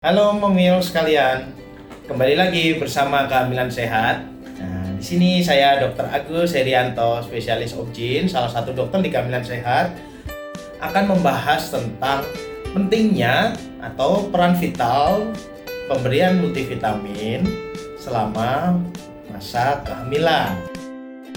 Halo Momil sekalian, kembali lagi bersama Kehamilan Sehat. Nah, di sini saya Dr. Agus Herianto, spesialis objin, salah satu dokter di Kehamilan Sehat, akan membahas tentang pentingnya atau peran vital pemberian multivitamin selama masa kehamilan.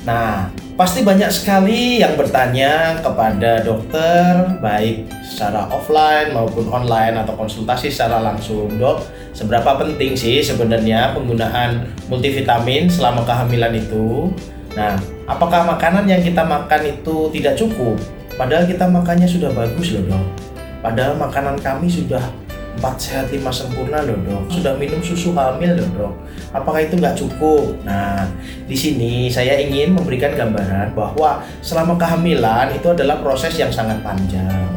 Nah, pasti banyak sekali yang bertanya kepada dokter, baik secara offline maupun online atau konsultasi secara langsung. Dok, seberapa penting sih sebenarnya penggunaan multivitamin selama kehamilan itu? Nah, apakah makanan yang kita makan itu tidak cukup? Padahal kita makannya sudah bagus loh dok. Padahal makanan kami sudah empat sehat lima sempurna loh dok. Sudah minum susu hamil loh dok. Apakah itu nggak cukup? Nah di sini saya ingin memberikan gambaran bahwa selama kehamilan itu adalah proses yang sangat panjang.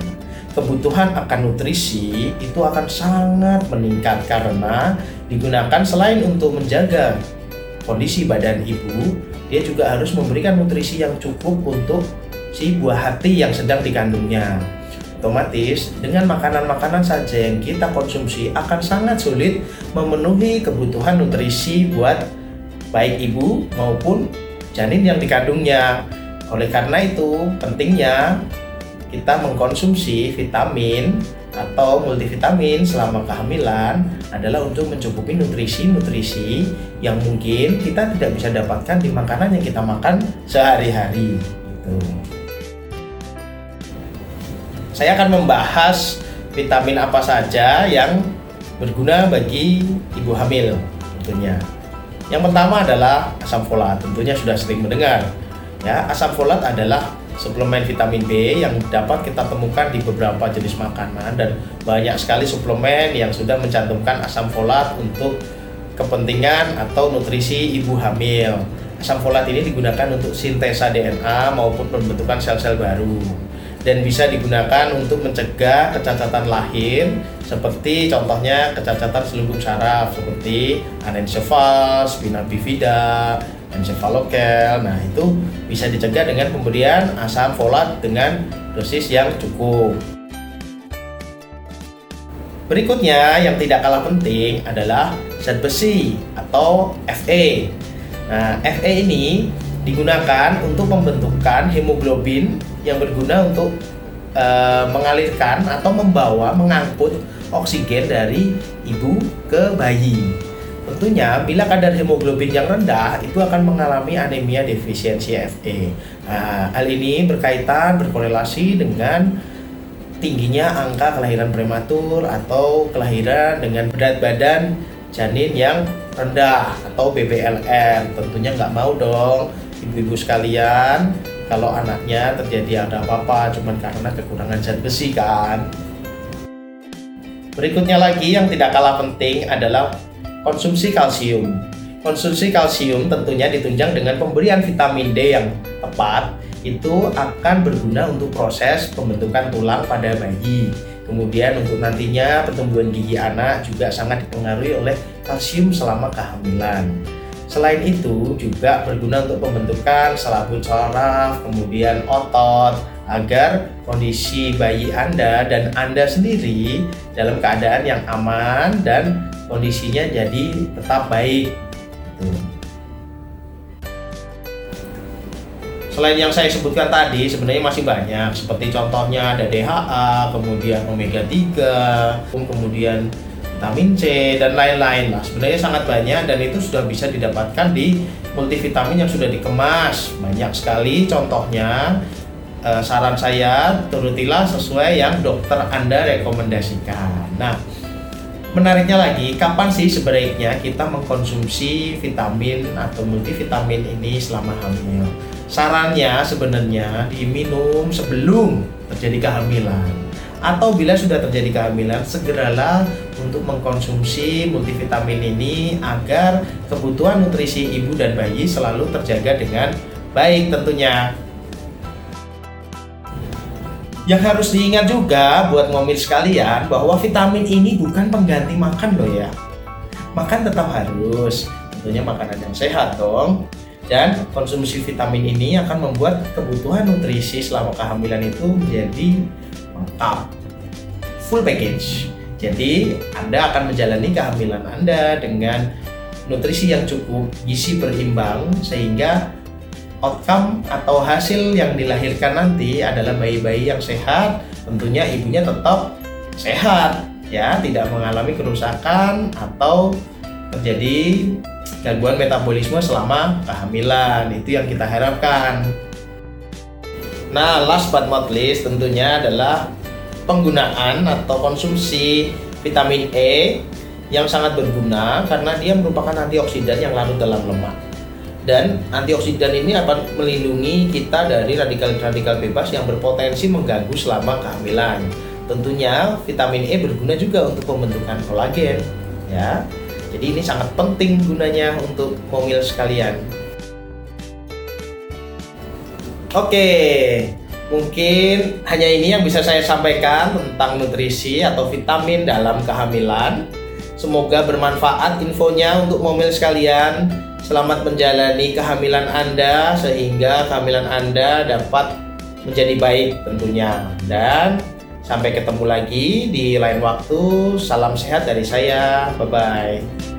Kebutuhan akan nutrisi itu akan sangat meningkat karena digunakan selain untuk menjaga kondisi badan ibu dia juga harus memberikan nutrisi yang cukup untuk si buah hati yang sedang dikandungnya otomatis dengan makanan-makanan saja yang kita konsumsi akan sangat sulit memenuhi kebutuhan nutrisi buat baik ibu maupun janin yang dikandungnya. Oleh karena itu, pentingnya kita mengkonsumsi vitamin atau multivitamin selama kehamilan adalah untuk mencukupi nutrisi-nutrisi yang mungkin kita tidak bisa dapatkan di makanan yang kita makan sehari-hari. Gitu saya akan membahas vitamin apa saja yang berguna bagi ibu hamil tentunya. Yang pertama adalah asam folat, tentunya sudah sering mendengar. Ya, asam folat adalah suplemen vitamin B yang dapat kita temukan di beberapa jenis makanan dan banyak sekali suplemen yang sudah mencantumkan asam folat untuk kepentingan atau nutrisi ibu hamil. Asam folat ini digunakan untuk sintesa DNA maupun pembentukan sel-sel baru dan bisa digunakan untuk mencegah kecacatan lahir seperti contohnya kecacatan selubung saraf seperti anencefal, spina bifida, encephalokel. Nah, itu bisa dicegah dengan pemberian asam folat dengan dosis yang cukup. Berikutnya yang tidak kalah penting adalah zat besi atau Fe. Nah, Fe ini digunakan untuk pembentukan hemoglobin yang berguna untuk e, mengalirkan atau membawa mengangkut oksigen dari ibu ke bayi. Tentunya bila kadar hemoglobin yang rendah itu akan mengalami anemia defisiensi Fe. Nah, hal ini berkaitan berkorelasi dengan tingginya angka kelahiran prematur atau kelahiran dengan berat badan janin yang rendah atau BBLR. Tentunya nggak mau dong ibu-ibu sekalian. Kalau anaknya terjadi ada apa-apa cuman karena kekurangan zat besi kan. Berikutnya lagi yang tidak kalah penting adalah konsumsi kalsium. Konsumsi kalsium tentunya ditunjang dengan pemberian vitamin D yang tepat. Itu akan berguna untuk proses pembentukan tulang pada bayi kemudian untuk nantinya pertumbuhan gigi anak juga sangat dipengaruhi oleh kalsium selama kehamilan Selain itu juga berguna untuk pembentukan selaput saraf, kemudian otot agar kondisi bayi Anda dan Anda sendiri dalam keadaan yang aman dan kondisinya jadi tetap baik. Selain yang saya sebutkan tadi, sebenarnya masih banyak. Seperti contohnya ada DHA, kemudian omega 3, kemudian vitamin C dan lain-lain. Lah sebenarnya sangat banyak dan itu sudah bisa didapatkan di multivitamin yang sudah dikemas. Banyak sekali contohnya. Eh, saran saya turutilah sesuai yang dokter anda rekomendasikan. Nah menariknya lagi kapan sih sebaiknya kita mengkonsumsi vitamin atau multivitamin ini selama hamil sarannya sebenarnya diminum sebelum terjadi kehamilan atau bila sudah terjadi kehamilan segeralah untuk mengkonsumsi multivitamin ini agar kebutuhan nutrisi ibu dan bayi selalu terjaga dengan baik tentunya. Yang harus diingat juga buat ngomil sekalian bahwa vitamin ini bukan pengganti makan loh ya. Makan tetap harus, tentunya makanan yang sehat dong. Dan konsumsi vitamin ini akan membuat kebutuhan nutrisi selama kehamilan itu menjadi lengkap full package. Jadi, Anda akan menjalani kehamilan Anda dengan nutrisi yang cukup, gizi berimbang, sehingga outcome atau hasil yang dilahirkan nanti adalah bayi-bayi yang sehat. Tentunya ibunya tetap sehat, ya, tidak mengalami kerusakan atau terjadi gangguan metabolisme selama kehamilan. Itu yang kita harapkan. Nah, last but not least tentunya adalah penggunaan atau konsumsi vitamin E yang sangat berguna karena dia merupakan antioksidan yang larut dalam lemak. Dan antioksidan ini akan melindungi kita dari radikal-radikal bebas yang berpotensi mengganggu selama kehamilan. Tentunya vitamin E berguna juga untuk pembentukan kolagen, ya. Jadi ini sangat penting gunanya untuk momil sekalian. Oke, Mungkin hanya ini yang bisa saya sampaikan tentang nutrisi atau vitamin dalam kehamilan. Semoga bermanfaat infonya untuk mobil sekalian. Selamat menjalani kehamilan Anda sehingga kehamilan Anda dapat menjadi baik tentunya. Dan sampai ketemu lagi di lain waktu. Salam sehat dari saya. Bye bye.